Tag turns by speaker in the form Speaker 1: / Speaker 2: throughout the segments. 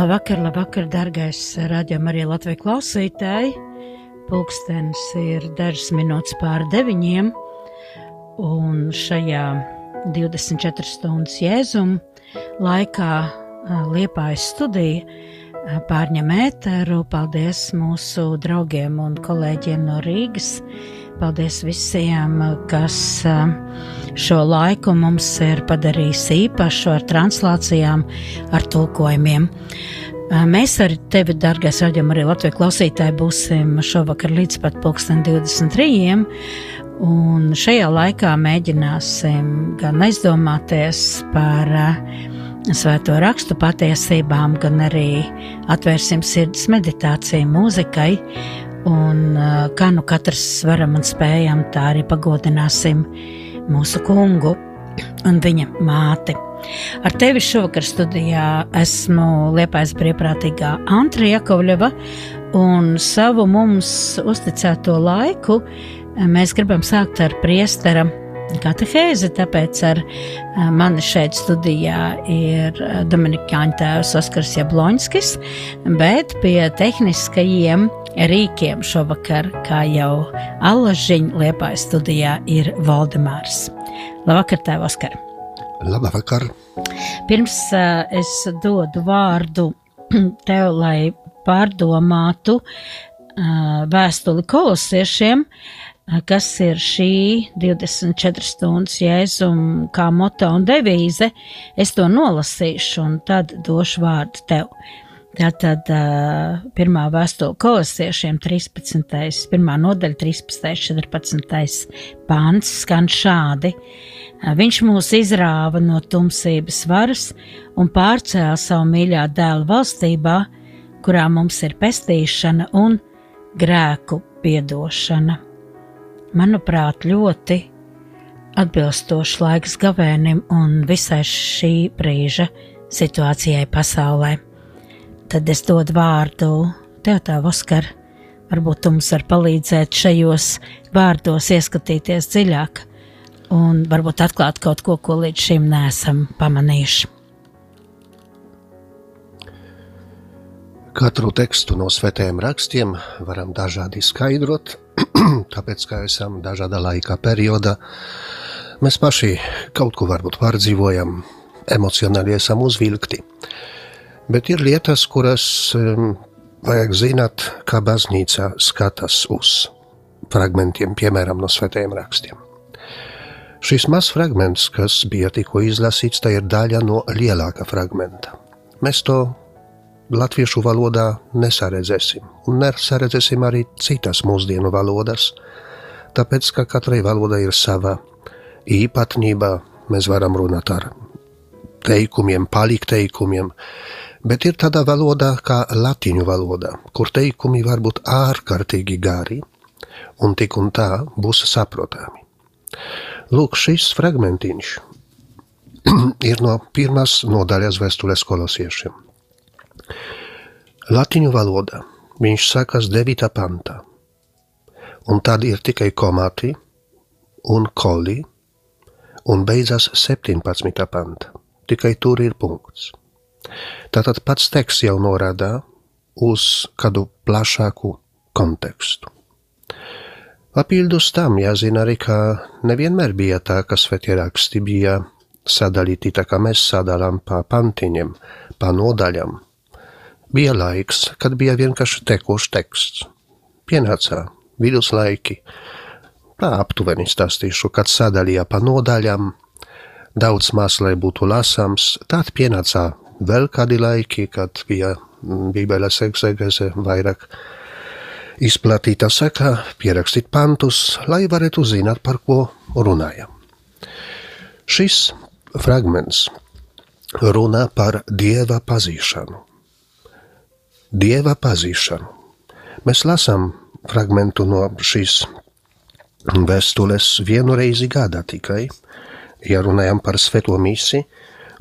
Speaker 1: Labvakar, labvakar, dargais raidījuma arī Latvijas klausītāji. Pulkstenis ir dažas minūtes pār deviņiem, un šajā 24 stundas jēzuma laikā Liepājas studija pārņem ēteru. Paldies mūsu draugiem un kolēģiem no Rīgas. Paldies visiem, kas šo laiku mums ir padarījis īpašu ar translācijām, ar tulkojumiem. Mēs ar tevi, dārgais raidījuma, arī Latvijas klausītāji, būsim šovakar līdz pat 2023. Un šajā laikā mēģināsim gan aizdomāties par svēto rakstu patiesībām, gan arī atvērsim sirds meditāciju, mūzikai. Un kā nu katrs varam un spējam, tā arī pagodināsim mūsu kungu un viņa māti. Ar tevi šovakar studijā esmu Liepais brīvprātīgā Antra Jakovļeva, un savu mums uzticēto laiku mēs gribam sākt ar priestera katehēzi, tāpēc ar mani šeit studijā ir Dominikāņu tēvs Oskars Jabloņskis, bet pie tehniskajiem rīkiem šovakar, kā jau Allažiņa liepāja studijā, ir Valdemārs. Labvakar, Tēv, Oskar!
Speaker 2: Labvakar!
Speaker 1: Pirms uh, es dodu vārdu tev, lai pārdomātu uh, vēstuli kolosiešiem, uh, kas ir šī 24 stundas jēzuma kā moto un devīze, es to nolasīšu un tad došu vārdu tev. Uh, Tātad pirmā vēstule kolosiešiem 13. pirmā nodaļa 13. 14. pāns skan šādi. Viņš mūs izrāva no tumsības varas un pārcēla savu mīļā dēla valstībā, kurā mums ir pestīšana un grēku piedošana. Manuprāt, ļoti atbilstošs laiks gavēnim un visai šī brīža situācijai pasaulē tad es dodu vārdu tev, tā Oskar. Varbūt tu mums var palīdzēt šajos vārdos ieskatīties dziļāk un varbūt atklāt kaut ko, ko līdz šim neesam pamanījuši.
Speaker 2: Katru tekstu no svētajiem rakstiem varam dažādi skaidrot, tāpēc, ka esam dažādā laika periodā. Mēs paši kaut ko varbūt pārdzīvojam, emocionāli esam uzvilkti. Bet ir lietas, kuras um, vajag zināt, kā baznīca skatās uz fragmentiem, piemēram, no svētajiem rakstiem. Šis mazs fragments, kas bija tikko izlasīts, tā ir daļa no lielāka fragmenta. Mēs to latviešu valodā nesaredzēsim, un nesaredzēsim arī citas mūsdienu valodas, tāpēc, ka katrai valodai ir sava īpatnība, mēs varam runāt ar teikumiem, palikteikumiem, bet ir tādā valodā kā latīņu valoda, kur teikumi var būt ārkārtīgi gari un tik un tā būs saprotami. Lūk, šis fragmentiņš ir no pirmās nodaļas vēstules kolosiešiem. Latīņu valoda viņš sākas 9. pantā, un tad ir tikai komati un koli, un beidzas 17. pantā. Tikai tur ir punkts. Tātad pats teksts jau norāda uz kādu plašāku kontekstu. Papildus tam jāzina arī, ka nevienmēr bija tā, ka svētie raksti bija sadalīti tā, kā mēs sadalām pa pantiņiem, pa nodaļām. Bija laiks, kad bija vienkārši tekošs teksts. Pienāca viduslaiki, tā aptuveni stāstīšu, kad sadalīja pa nodaļām, daudz maz, lai būtu lasāms, tad pienāca vēl kādi laiki, kad bija Bībeles eksegese vairāk izplatīta saka, pierakstīt pantus, lai varētu zināt, par ko runājam. Šis fragments runā par dieva pazīšanu. Dieva pazīšanu. Mēs lasām fragmentu no šīs vēstules vienu reizi gadā tikai, ja runājam par svēto misiju,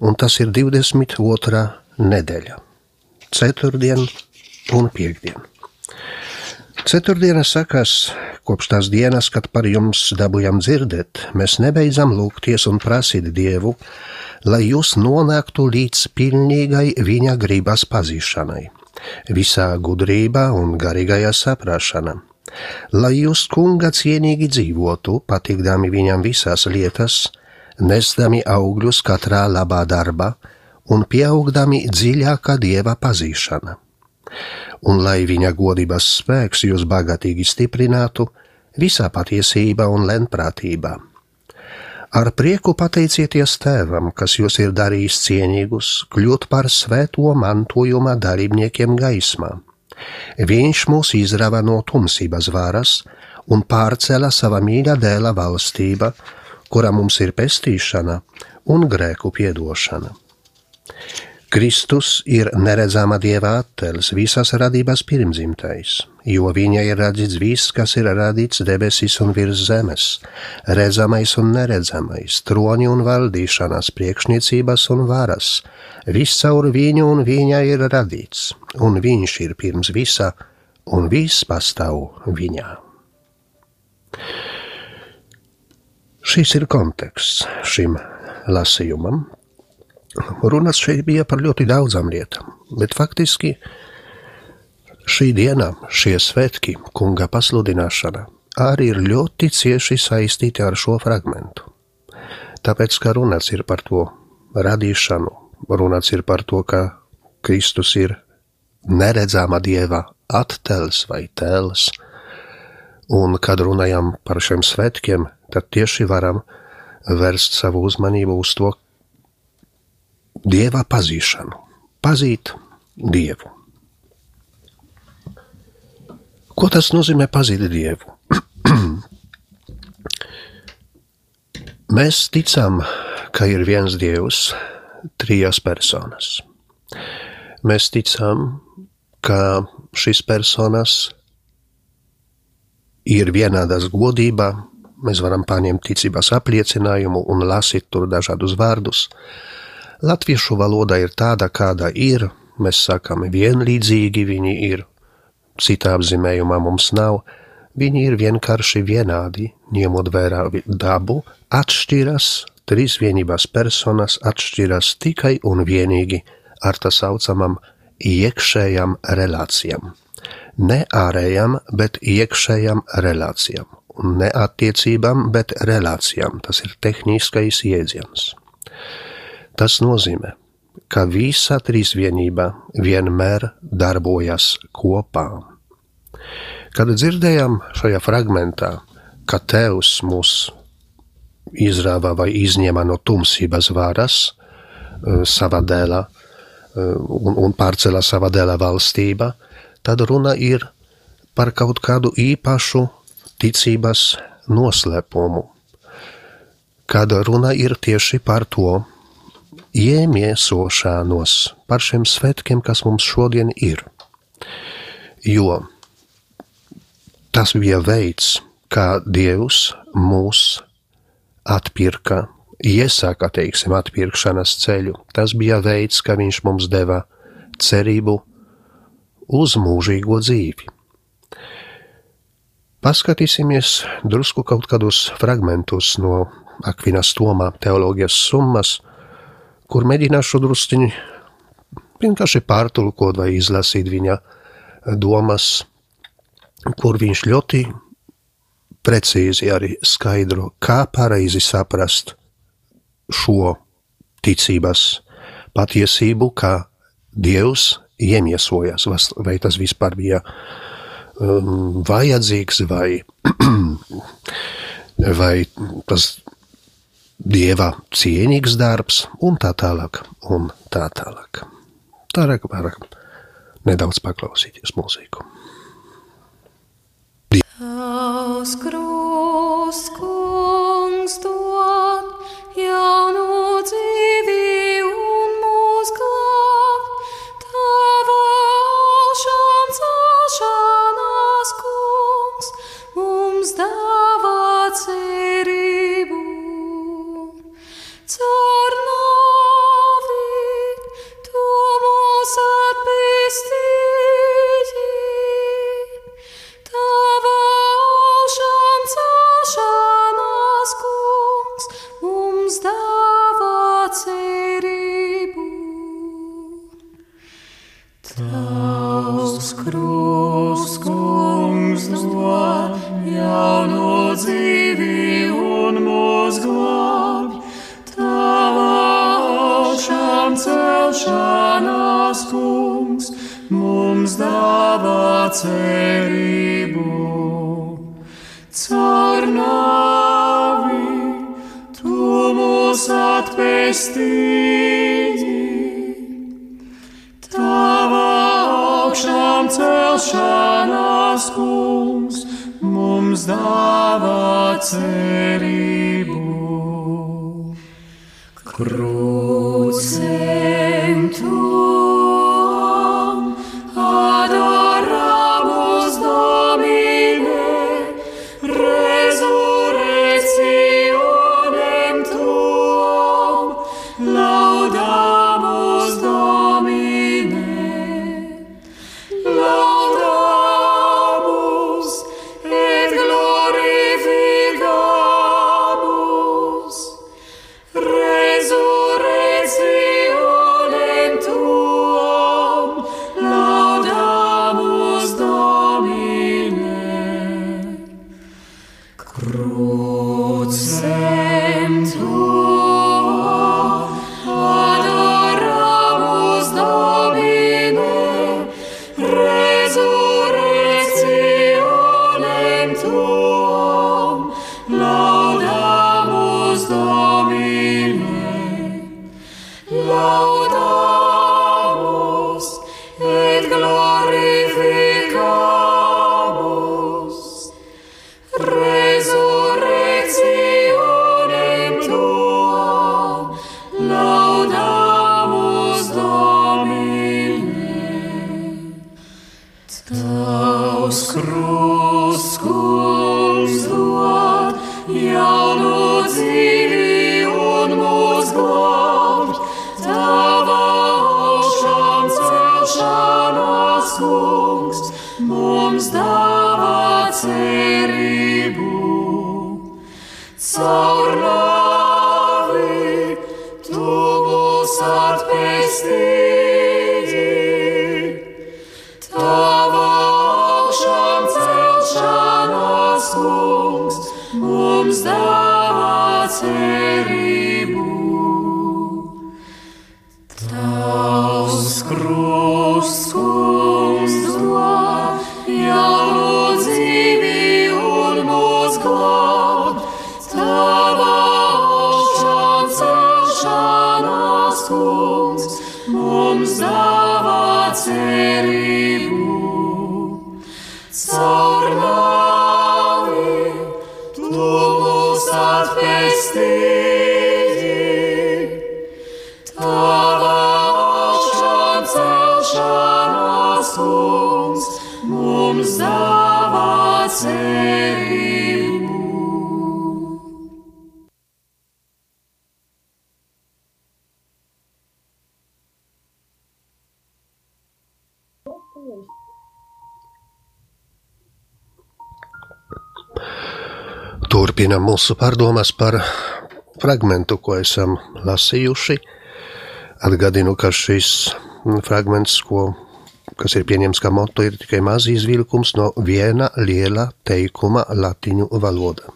Speaker 2: un tas ir 22. nedēļa, ceturtdien un piekdien. Ceturtdiena sakās, kopš tās dienas, kad par jums dabūjam dzirdēt, mēs nebeidzam lūgties un prasīt Dievu, lai jūs nonāktu līdz pilnīgai viņa gribas pazīšanai, visā gudrībā un garīgajā saprāšanā, lai jūs kunga cienīgi dzīvotu, patīkdami viņam visās lietas, nesdami augļus katrā labā darbā un pieaugdami dziļākā dieva pazīšana. Un lai viņa godības spēks jūs bagātīgi stiprinātu visā patiesībā un lēnprātībā. Ar prieku pateicieties Tēvam, kas jūs ir darījis cienīgus, kļūt par svēto mantojuma dalībniekiem gaismā. Viņš mūs izrāva no tumsības varas un pārcēla savā mīļā dēla valstība, kura mums ir pestīšana un grēku piedošana. Kristus ir neredzama dieva attēls, visas radības pirmdzimtais, jo viņa ir radīts viss, kas ir radīts debesis un virs zemes, redzamais un neredzamais, troni un valdīšanas, priekšniecības un varas, viss caur viņu un viņa ir radīts, un viņš ir pirms visa, un viss pastāv viņā. Šis ir konteksts šim lasījumam. Runas šeit bija par ļoti daudzām lietām, bet faktiski šī diena, šie svētki, kunga pasludināšana, arī ir ļoti cieši saistīti ar šo fragmentu. Tāpēc, ka runāts ir par to radīšanu, runāts ir par to, ka Kristus ir neredzama dieva attēls vai tēls, un kad runājam par šiem svētkiem, tad tieši varam vērst savu uzmanību uz to dieva pazīšanu, pazīt dievu. Ko tas nozīmē pazīt dievu? Mēs ticam, ka ir viens dievs, trīs personas. Mēs ticam, ka šīs personas ir vienādas godībā, mēs varam paņemt ticības apliecinājumu un lasīt tur dažādus vārdus. Latviešu valoda ir tāda, kāda ir, mēs sakām vienlīdzīgi, viņi ir, citā apzīmējumā mums nav, viņi ir vienkārši vienādi, ņemot vērā dabu, atšķiras, trīs vienībās personas atšķiras tikai un vienīgi ar tā saucamam iekšējām relācijām. Ne ārējām, bet iekšējām relācijām un ne attiecībām, bet relācijām. Tas ir tehniskais jēdziens. Tas nozīmē, ka visa trīsvienība vienmēr darbojas kopā. Kad dzirdējām šajā fragmentā, ka Tevs mūs izrāva vai izņēma no tumsības varas eh, savā dēlā eh, un, un pārcēla savā dēlā valstībā, tad runa ir par kaut kādu īpašu ticības noslēpumu, kad runa ir tieši par to iemiesošanos, par šiem svētkiem, kas mums šodien ir. Jo tas bija veids, kā Dievs mūs atpirka, iesāka, teiksim, atpirkšanas ceļu. Tas bija veids, kā viņš mums deva cerību uz mūžīgo dzīvi. Paskatīsimies drusku kaut kādus fragmentus no Akvinas Tomā teoloģijas summas, kur mēģināšu drusciņi vienkārši pārtulkot vai izlasīt viņa domas, kur viņš ļoti precīzi arī skaidro, kā pareizi saprast šo ticības patiesību, kā Dievs iemiesojas, vai tas vispār bija um, vajadzīgs vai, vai tas dieva cienīgs darbs un tā tālāk un tā tālāk. Tā varam nedaudz paklausīties mūziku.
Speaker 3: Tavs krusts, kungs, dod jaunu cerību. Caur
Speaker 2: Turpinam mūsu pārdomas par fragmentu, ko esam lasījuši. Atgādinu, ka šis fragments, ko, kas ir pieņemts kā moto, ir tikai mazs izvilkums no viena liela teikuma latīņu valodā.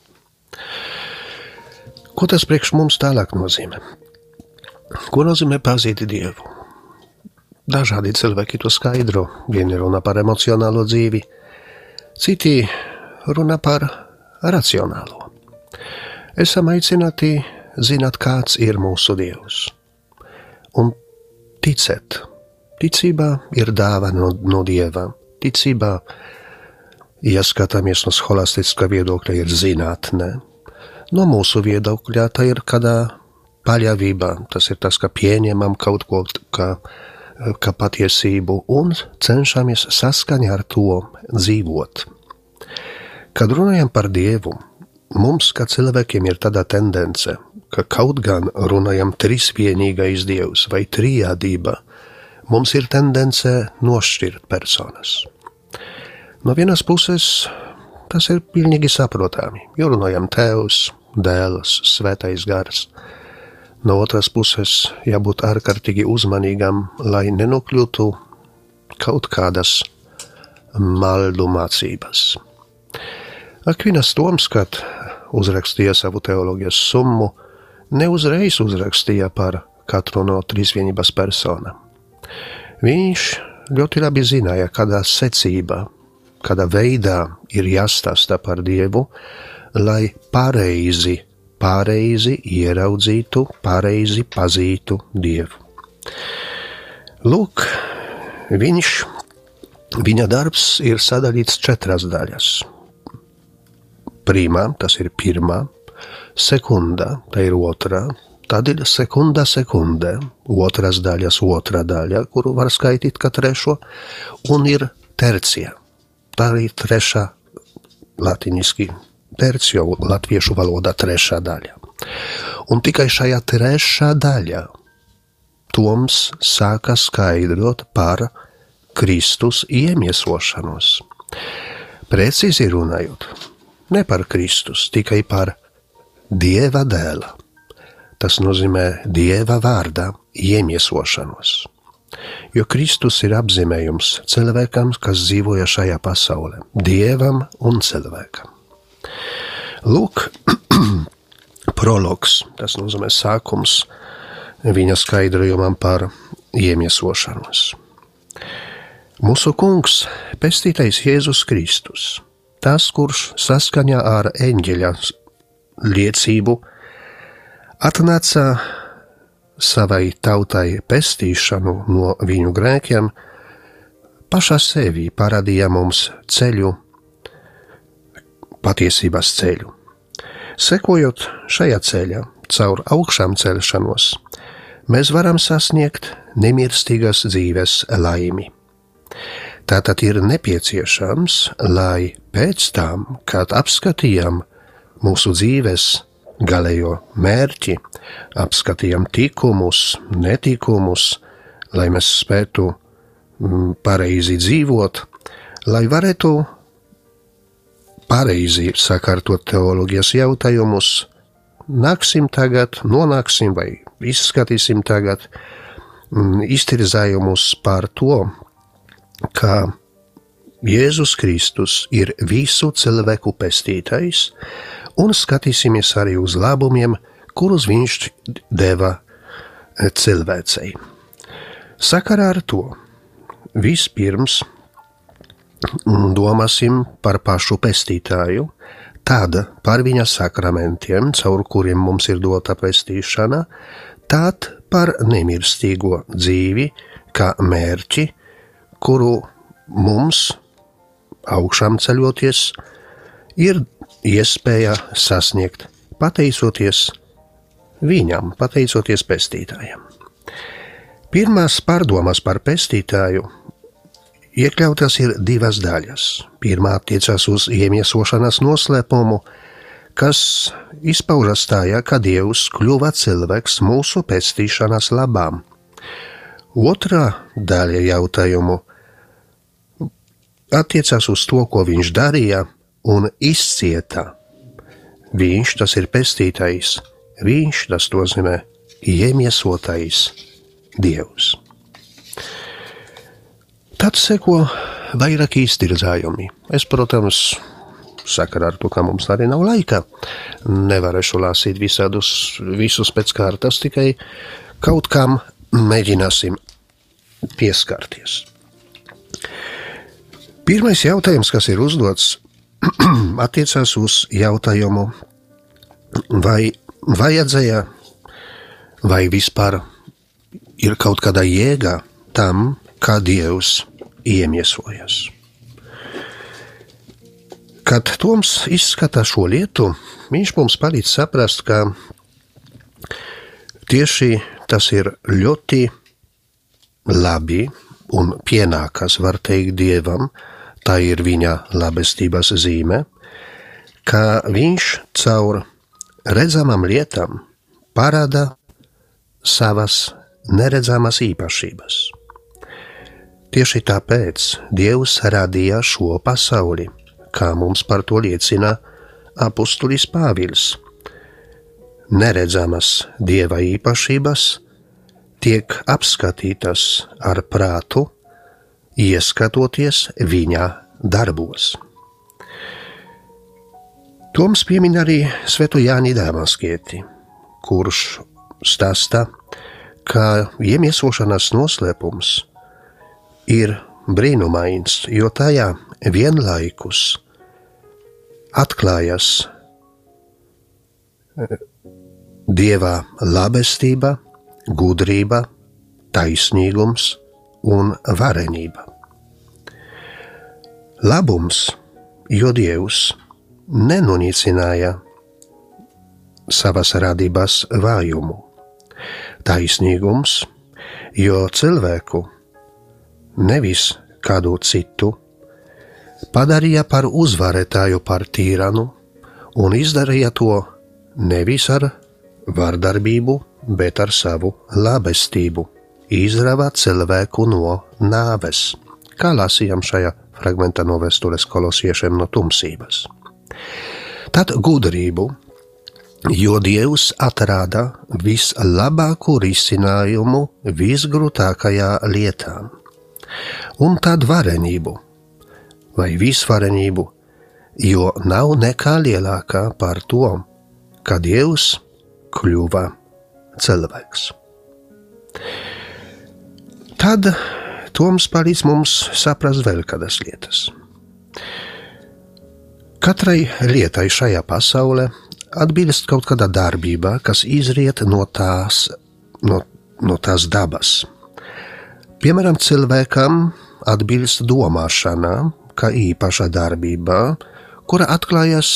Speaker 2: Ko tas priekš mums tālāk nozīmē? Ko nozīmē pazīt Dievu? Dažādi cilvēki to skaidro. Vieni runā par emocionālo dzīvi, citi runā par racionālo. Esam aicināti zināt, kāds ir mūsu Dievs. Un ticēt. Ticība ir dāvana no, no Dieva. Ticība, ja skatāmies no scholastiskā viedokļa, ir zinātne. No mūsu viedokļa tā ir kāda paļāvība. Tas ir tas, ka pieņemam kaut ko kā, kā patiesību un cenšamies saskaņā ar to dzīvot. Kad runājam par Dievu, mums, kā cilvēkiem, ir tāda tendence, ka kaut gan runājam trīsvienīgais Dievs vai trijādība, mums ir tendence nošķirt personas. No vienas puses, tas ir pilnīgi saprotami, jo runājam Tēvs, Dēls, Svētais Gars. No otras puses, jābūt ārkārtīgi uzmanīgam, lai nenokļūtu kaut kādas maldu mācības. Akvinas Toms, kad uzrakstīja savu teoloģijas summu, neuzreiz uzrakstīja par katru no trīsvienības personām. Viņš ļoti labi zināja, kādā secībā, kādā veidā ir jāstāsta par Dievu, lai pareizi, pareizi ieraudzītu, pareizi pazītu Dievu. Lūk, viņš, viņa darbs ir sadalīts četras daļas. Primā, tas ir pirmā, sekunda, tā ir otrā, tad ir sekunda, sekundē, otras daļas, otrā daļa, kuru var skaitīt kā trešo, un ir tercija. Tā ir trešā latiniski tercio latviešu valodā trešā daļa. Un tikai šajā trešā daļā Toms sāka skaidrot par Kristus iemiesošanos. Precīzi runājot, ne par Kristus, tikai par Dieva dēla. Tas nozīmē Dieva vārdā iemiesošanos. Jo Kristus ir apzīmējums cilvēkam, kas dzīvoja šajā pasaulē, dievam un cilvēkam. Lūk, prologs, tas nozīmē sākums viņa skaidrojumam par iemiesošanos. Mūsu kungs, pestītais Jēzus Kristus, tas, kurš saskaņā ar eņģeļa liecību atnāca savai tautai pestīšanu no viņu grēkiem, pašā sevi parādīja mums ceļu, patiesības ceļu. Sekojot šajā ceļā, caur augšām celšanos, mēs varam sasniegt nemirstīgas dzīves laimi. Tātad ir nepieciešams, lai pēc tam, kad apskatījām mūsu dzīves galējo mērķi, apskatījām tikumus, netikumus, lai mēs spētu mm, pareizi dzīvot, lai varētu pareizi sakārtot teoloģijas jautājumus, nāksim tagad, nonāksim vai izskatīsim tagad mm, iztirzājumus par to, ka Jēzus Kristus ir visu cilvēku pestītais, un skatīsimies arī uz labumiem, kurus viņš deva cilvēcei. Sakarā ar to vispirms domāsim par pašu pestītāju, tad par viņa sakramentiem, caur kuriem mums ir dota pestīšana, tad par nemirstīgo dzīvi kā mērķi, kuru mums augšām ceļoties, ir iespēja sasniegt pateicoties viņam, pateicoties pestītājam. Pirmās pārdomas par pestītāju iekļautas ir divas daļas. Pirmā attiecas uz iemiesošanas noslēpumu, kas izpaužas tajā, ka Dievs kļuva cilvēks mūsu pestīšanas labām. Otrā daļa jautājumu attiecās uz to, ko viņš darīja un izcieta. Viņš tas ir pestītais, viņš tas nozīmē iemiesotais Dievs. Tad seko vairāk iztirzājumi. Es, protams, sakarā ar to, ka mums arī nav laika, nevarēšu lasīt visādus, visus pēc kārtas, tikai kaut kam mēģināsim pieskarties. Pirmais jautājums, kas ir uzdots, attiecās uz jautājumu, vai vajadzēja, vai vispār ir kaut kāda jēga tam, kā Dievs iemiesojas. Kad Toms izskata šo lietu, viņš mums palīdz saprast, ka tieši tas ir ļoti labi un pienākas, var teikt, Dievam, tā ir viņa labestības zīme, ka viņš caur redzamām lietām parāda savas neredzamas īpašības. Tieši tāpēc Dievs radīja šo pasauli, kā mums par to liecina apustulis Pāvils. Neredzamas dieva īpašības tiek apskatītas ar prātu ieskatoties viņa darbos. Toms piemin arī Svetu Jāni Dāmaskieti, kurš stāsta, ka iemiesošanas noslēpums ir brīnumains, jo tajā vienlaikus atklājas eh, dieva labestība, gudrība, taisnīgums un varenība. Labums, jo Dievs nenonīcināja savas radības vājumu. Taisnīgums, jo cilvēku nevis kādu citu padarīja par uzvarētāju, par tīranu un izdarīja to nevis ar vardarbību, bet ar savu labestību, izrāva cilvēku no nāves, kā lasījām šajā fragmentā no vēstures kolosiešiem no tumsības. Tad gudrību, jo Dievs atrada vislabāko risinājumu visgrūtākajā lietā, un tad varenību vai visvarenību, jo nav nekā lielākā par to, ka Dievs kļuva cilvēks. Tad Toms palīdz mums saprast vēl kādas lietas. Katrai lietai šajā pasaulē atbilst kaut kāda darbība, kas izriet no tās, no, no tās dabas. Piemēram, cilvēkam atbilst domāšana, kā īpaša darbība, kura atklājas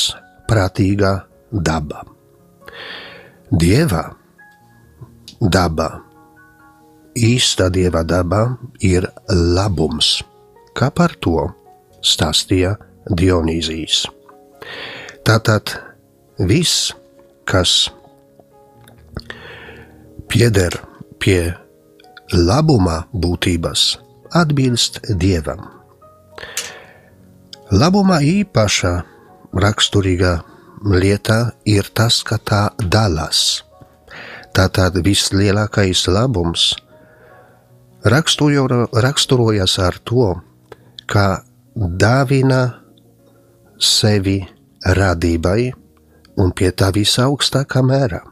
Speaker 2: prātīgā daba. Dieva daba, īsta dieva daba ir labums, kā par to stāstīja Dionīzijas. Tātad viss, kas pieder pie labuma būtības, atbilst dievam. Labuma īpaša raksturīga lieta ir tas, ka tā dalās. Tātad vislielākais labums raksturojas ar to, ka dāvina sevi radībai un pie tā visaugstākā mērā.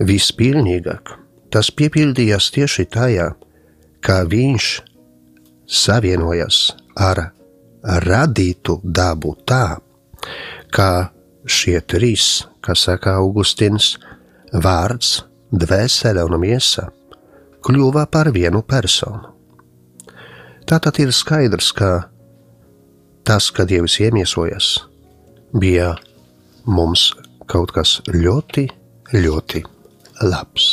Speaker 2: Vispilnīgāk tas piepildījās tieši tajā, kā viņš savienojas ar radītu dabu tā, kā šie trīs, kā saka Augustīns, vārds, dvēsele un miesa kļuva par vienu personu. Tātad ir skaidrs, ka tas, ka Dievs iemiesojas, bija mums kaut kas ļoti, ļoti labs.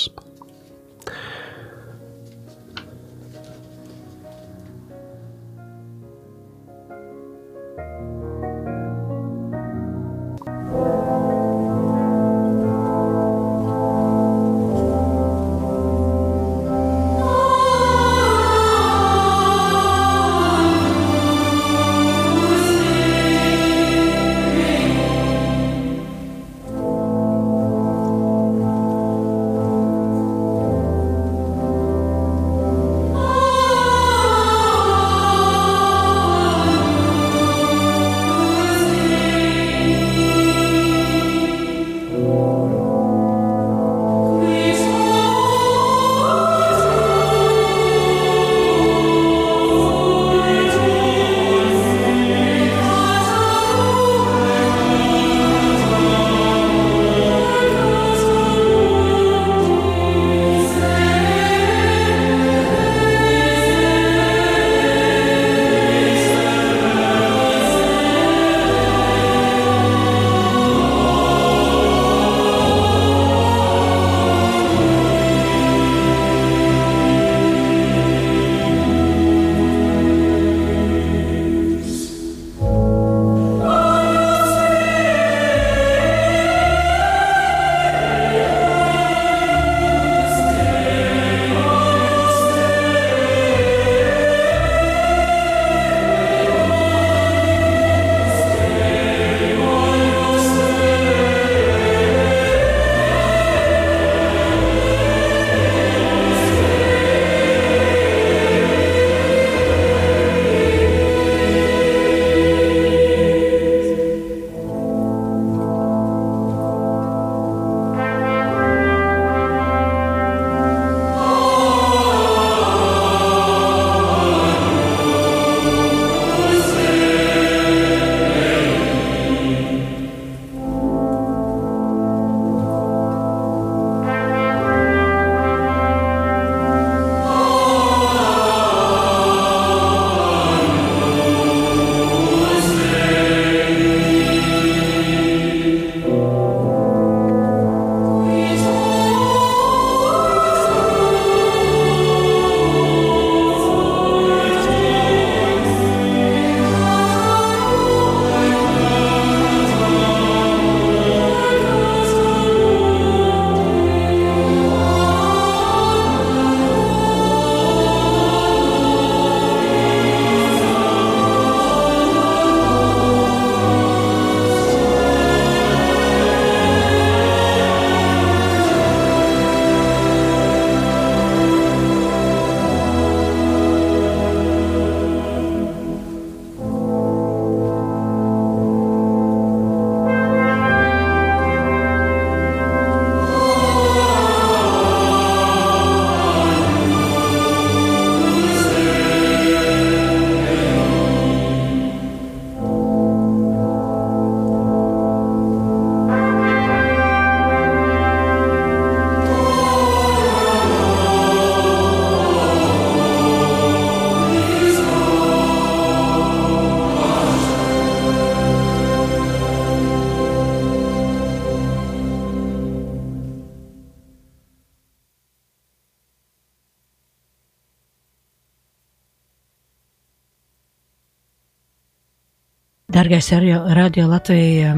Speaker 1: Dargais radio Latvija,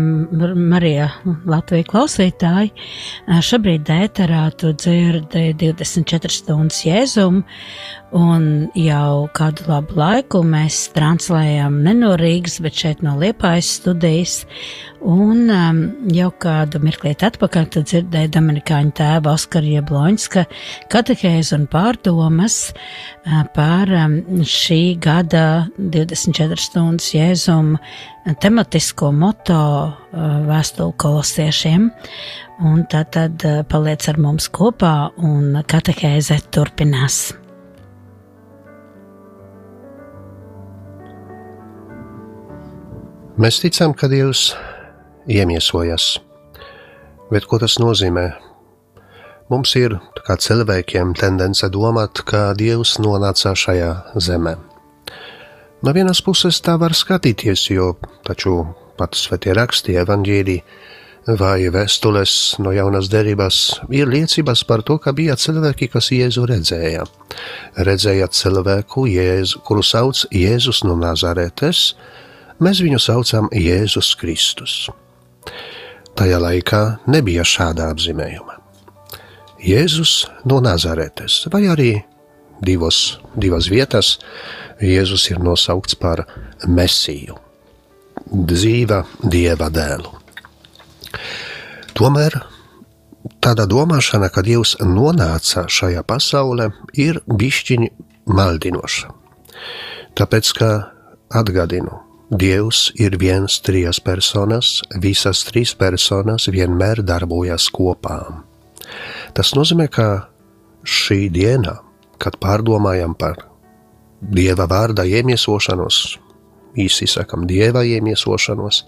Speaker 1: Marija Latvija klausītāji, šobrīd ēterā tu dzirdi 24 stundas jēzumu, un jau kādu labu laiku mēs translējam ne no Rīgas, bet šeit no Liepājas studijas, Un um, jau kādu mirklīti atpakaļ dzirdēju Dominikāņu tēva Oskara Jebloņska katehēzu un pārdomas uh, par um, šī gada 24 stundas jēzuma tematisko moto uh, vēstuli kolosiešiem. Un tad, tad uh, paliec ar mums kopā un katehēze turpinās.
Speaker 2: Mēs ticam, ka Dievs iemiesojas. Bet ko tas nozīmē? Mums ir, kā cilvēkiem, tendence domāt, ka Dievs nonāca šajā zemē. No vienas puses tā var skatīties, jo taču pat svētie raksti, evaņģēlī vai vēstules no jaunas derības ir liecības par to, ka bija cilvēki, kas Jēzu redzēja. Redzēja cilvēku, Jēzu, kuru sauc Jēzus no Nazaretes, mēs viņu saucam Jēzus Kristus. Tajā laikā nebija šāda apzīmējuma. Jēzus no Nazaretes, vai arī divos, divas vietas, Jēzus ir nosaukts par Mesiju, dzīva dieva dēlu. Tomēr tāda domāšana, ka Dievs nonāca šajā pasaulē, ir bišķiņi maldinoša. Tāpēc, ka atgādinu, Dievs ir viens trīs personas, visas trīs personas vienmēr darbojas kopā. Tas nozīmē, ka šī diena, kad pārdomājam par Dieva vārda iemiesošanos, īsi sakam, Dieva iemiesošanos,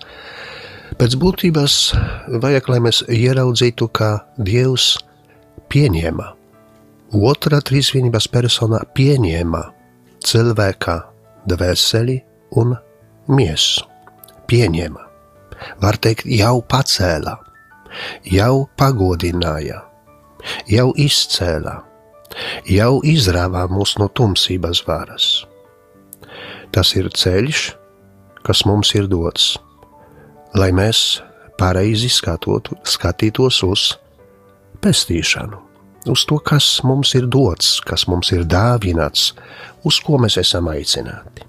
Speaker 2: pēc būtības vajag, lai mēs ieraudzītu, ka Dievs pieņēma, otrā trīsvienības persona pieņēma cilvēka dvēseli un miesu, pieņēma, var teikt, jau pacēlā, jau pagodināja, jau izcēlā, jau izrāvā mūs no tumsības varas. Tas ir ceļš, kas mums ir dots, lai mēs pareizi skatotu, skatītos uz pestīšanu, uz to, kas mums ir dots, kas mums ir dāvināts, uz ko mēs esam aicināti.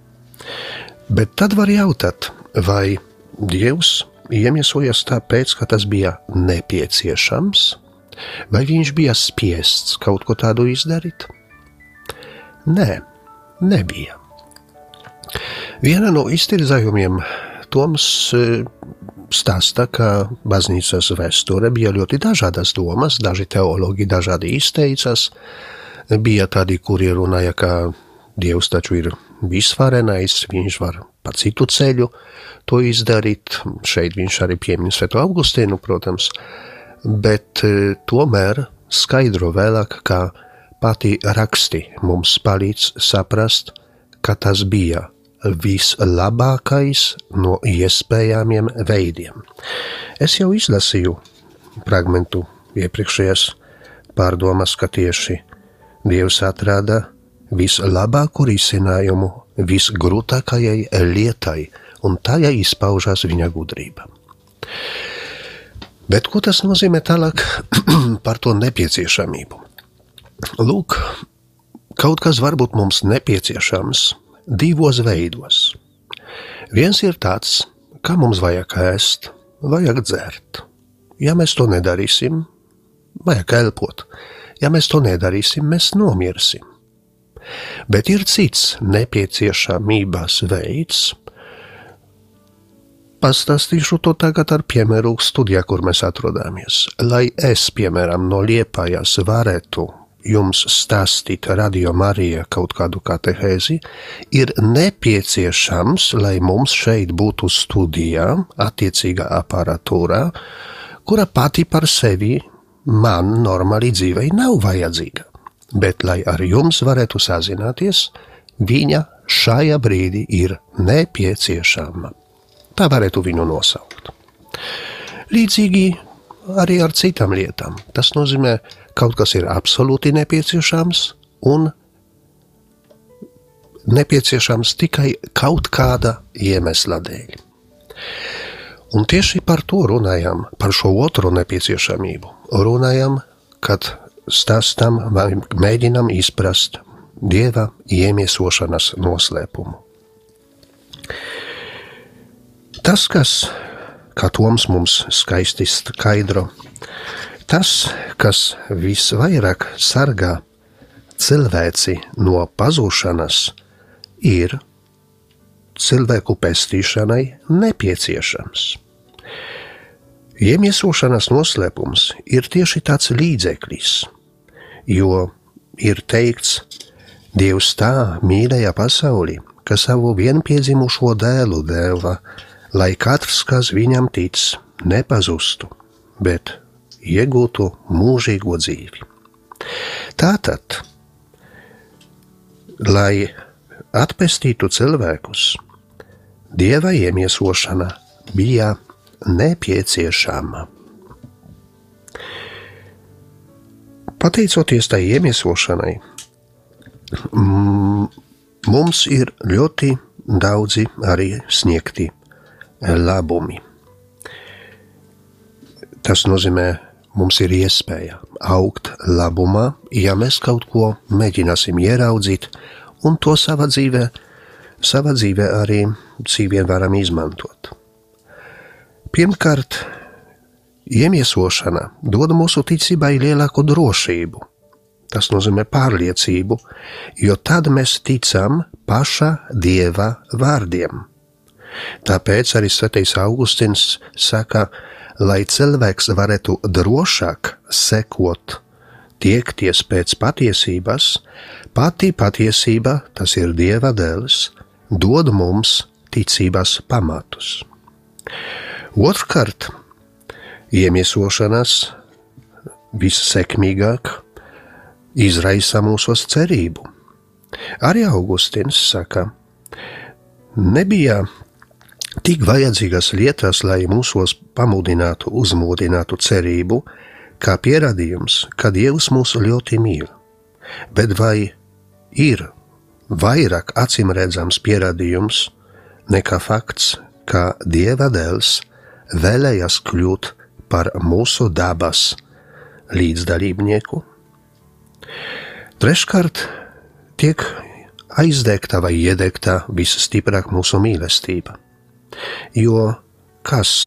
Speaker 2: Bet tad var jautāt, vai Dievs iemiesojas tāpēc, ka tas bija nepieciešams, vai viņš bija spiests kaut ko tādu izdarīt? Nē, nebija. Viena no iztirzājumiem Toms e, stāsta, ka baznīcas vēsture bija ļoti dažādas domas, daži teologi dažādi izteicas. Bija tādi, kuri runāja, ka Dievs taču ir visvarenais, viņš var pa citu ceļu to izdarīt. Šeit viņš arī piemin Sveto Augustīnu, protams, bet e, tomēr skaidro vēlāk, ka pati raksti mums palīdz saprast, ka tas bija vislabākais no iespējamiem veidiem. Es jau izlasīju fragmentu iepriekšējās pārdomas, ka tieši Dievs atrada vislabāko risinājumu visgrūtākajai lietai, un tajā izpaužās viņa gudrība. Bet ko tas nozīmē tālāk par to nepieciešamību? Lūk, kaut kas var būt mums nepieciešams divos veidos. Viens ir tāds, kā mums vajag ēst, vajag dzert. Ja mēs to nedarīsim, vajag elpot. Ja mēs to nedarīsim, mēs nomirsim. Bet ir cits nepieciešamības veids. Pastāstīšu to tagad ar piemēru studijā, kur mēs atrodamies. Lai es, piemēram, no Liepājas varētu jums stāstīt radio Marija kaut kādu katehēzi, ir nepieciešams, lai mums šeit būtu studijā, attiecīgā aparatūrā, kura pati par sevi man normāli dzīvei nav vajadzīga bet lai ar jums varētu sazināties, viņa šajā brīdī ir nepieciešama. Tā varētu viņu nosaukt. Līdzīgi arī ar citām lietām. Tas nozīmē, ka kaut kas ir absolūti nepieciešams un nepieciešams tikai kaut kāda iemesla dēļ. Un tieši par to runājam, par šo otru nepieciešamību. Runājam, kad stāstam vai mēģinam izprast dieva iemiesošanas noslēpumu. Tas, kas, kā Toms mums skaisti skaidro, tas, kas visvairāk sargā cilvēci no pazūšanas, ir cilvēku pestīšanai nepieciešams. Iemiesošanas noslēpums ir tieši tāds līdzeklis, jo ir teikts, Dievs tā mīlēja pasauli, ka savu vienpiedzimušo dēlu deva, lai katrs, kas viņam tic, nepazustu, bet iegūtu mūžīgo dzīvi. Tātad, lai atpestītu cilvēkus, dieva iemiesošana bija nepieciešama. Pateicoties tai iemiesošanai, mums ir ļoti daudzi arī sniegti labumi. Tas nozīmē, mums ir iespēja augt labumā, ja mēs kaut ko mēģināsim ieraudzīt un to savā dzīvē, savā dzīvē arī vien varam izmantot. Pirmkārt, iemiesošana dod mūsu ticībai lielāku drošību. Tas nozīmē pārliecību, jo tad mēs ticam paša dieva vārdiem. Tāpēc arī Svētais Augustins saka, lai cilvēks varētu drošāk sekot, tiekties pēc patiesības, pati patiesība, tas ir Dieva dēls, dod mums ticības pamatus. Otrkārt, iemiesošanās vissekmīgāk izraisa mūsos cerību. Arī Augustīns saka, nebija tik vajadzīgas lietas, lai mūsos pamudinātu, uzmodinātu cerību, kā pierādījums, ka Dievs mūs ļoti mīl. Bet vai ir vairāk acīmredzams pierādījums nekā fakts, ka Dieva dēls vēlējās kļūt par mūsu dabas līdzdalībnieku? Treškārt, tiek aizdegta vai iedegta visstiprāk mūsu mīlestība. Jo kas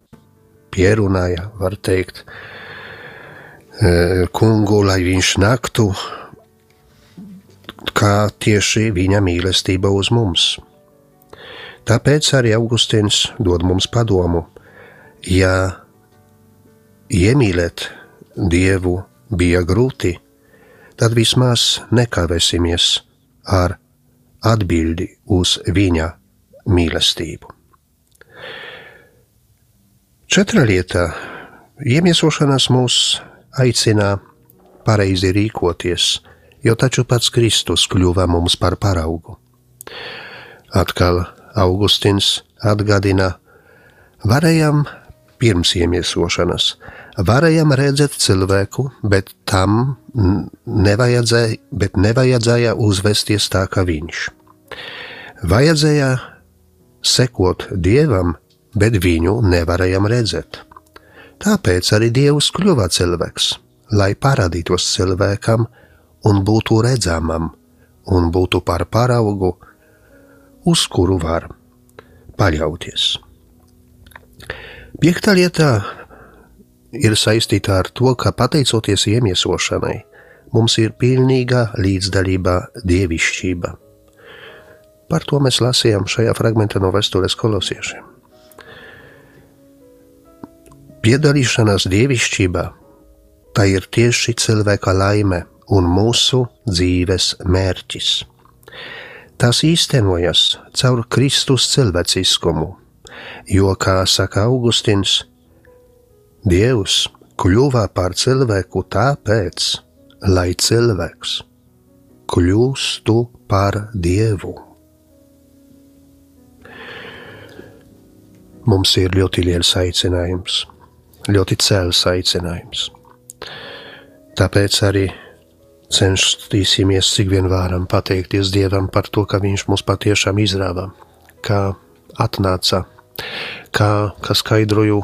Speaker 2: pierunāja, var teikt, e, kungu, lai viņš naktu, kā tieši viņa mīlestība uz mums. Tāpēc arī Augustīns dod mums padomu, ja iemīlēt Dievu bija grūti, tad vismaz nekavēsimies ar atbildi uz viņa mīlestību. Četra lieta - iemiesošanās mūs aicina pareizi rīkoties, jo taču pats Kristus kļuva mums par paraugu. Atkal Augustins atgādina, varējām pirms iemiesošanas, varējām redzēt cilvēku, bet tam nevajadzēja, bet nevajadzēja uzvesties tā kā viņš. Vajadzēja sekot dievam, bet viņu nevarējām redzēt. Tāpēc arī Dievs kļuva cilvēks, lai parādītos cilvēkam un būtu redzamam, un būtu par paraugu uz kuru var paļauties. Piektā lieta ir saistīta ar to, ka pateicoties iemiesošanai, mums ir pilnīga līdzdalība dievišķība. Par to mēs lasījām šajā fragmentā no vēstures kolosiešiem. Piedalīšanās dievišķībā tā ir tieši cilvēka laime un mūsu dzīves mērķis. Tas īstenojas caur Kristus cilvēciskumu, jo, kā saka Augustins, Dievs kļuva par cilvēku tāpēc, lai cilvēks kļūstu par Dievu. Mums ir ļoti liels aicinājums, ļoti cēls aicinājums. Tāpēc arī cenšamies cik vien varam pateikties Dievam par to, ka Viņš mūs patiešām izrāva, ka atnāca, kā, kā skaidroju,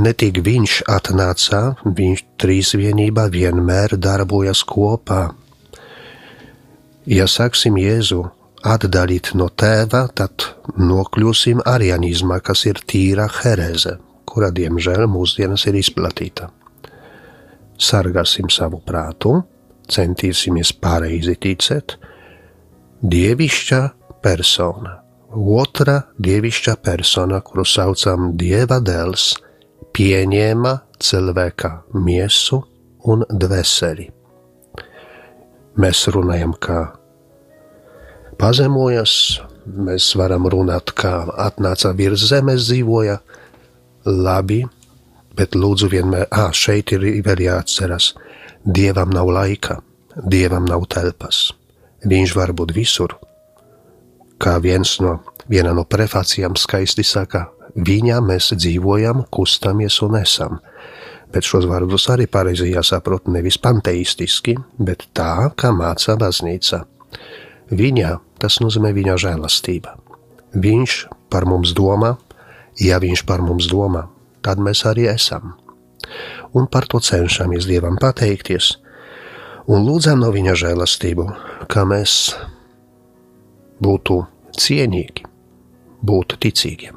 Speaker 2: ne tik viņš atnāca, viņš trīsvienībā vienmēr darbojas kopā. Ja sāksim Jēzu atdalīt no tēva, tad nokļūsim arianizmā, kas ir tīra hereze, kura diemžēl mūsdienas ir izplatīta. Sargāsim savu prātu, centīsimies pareizi ticēt, dievišķa persona, otra dievišķa persona, kuru saucam Dieva dēls, pieņēma cilvēka miesu un dvēseli. Mēs runājam, kā pazemojas, mēs varam runāt, kā atnāca virs zemes, dzīvoja labi, bet lūdzu vienmēr, ah, šeit ir vēl jāatceras, Dievam nav laika, Dievam nav telpas. Viņš var būt visur. Kā viens no, viena no prefācijām skaisti saka, viņā mēs dzīvojam, kustamies un esam. Bet šos vārdus arī pareizi jāsaprot nevis panteistiski, bet tā, kā māca baznīca. Viņa, tas nozīmē viņa žēlastība. Viņš par mums domā, ja viņš par mums domā, tad mēs arī esam un par to cenšamies Dievam pateikties un lūdzam no Viņa žēlastību, kā mēs būtu cienīgi, būtu ticīgiem.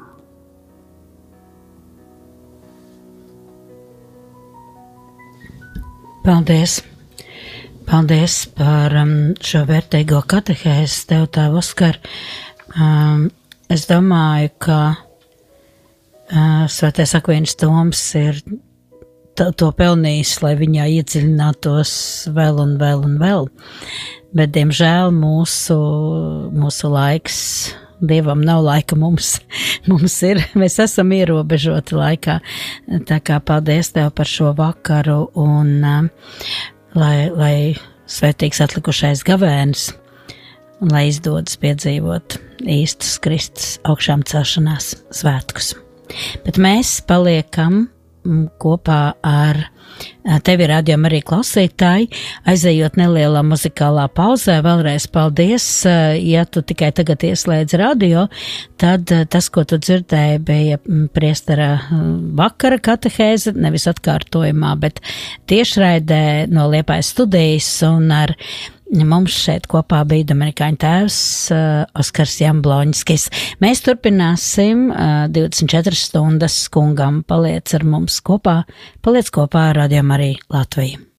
Speaker 1: Paldies! Paldies par um, šo vērtīgo katehēzi, tev tā, Oskar. Um, es domāju, ka uh, Svētais Akvīns Toms ir to, to pelnījis, lai viņā iedziļinātos vēl un vēl un vēl. Bet, diemžēl, mūsu, mūsu laiks, dievam nav laika mums, mums ir, mēs esam ierobežoti laikā. Tā kā paldies tev par šo vakaru un lai, lai svētīgs atlikušais gavēns un lai izdodas piedzīvot īstus Kristus augšām celšanās svētkus. Bet mēs paliekam kopā ar tevi rādījām arī klausītāji, aizejot nelielā muzikālā pauzē. Vēlreiz paldies, ja tu tikai tagad ieslēdz radio, tad tas, ko tu dzirdēji, bija priestara vakara katehēze, nevis atkārtojumā, bet tiešraidē no Liepājas studijas un ar Mums šeit kopā bija Dominikāņu tēvs uh, Oskars Jambloņskis. Mēs turpināsim uh, 24 stundas kungam. Paliec ar mums kopā, paliec kopā ar Radio Mariju Latviju.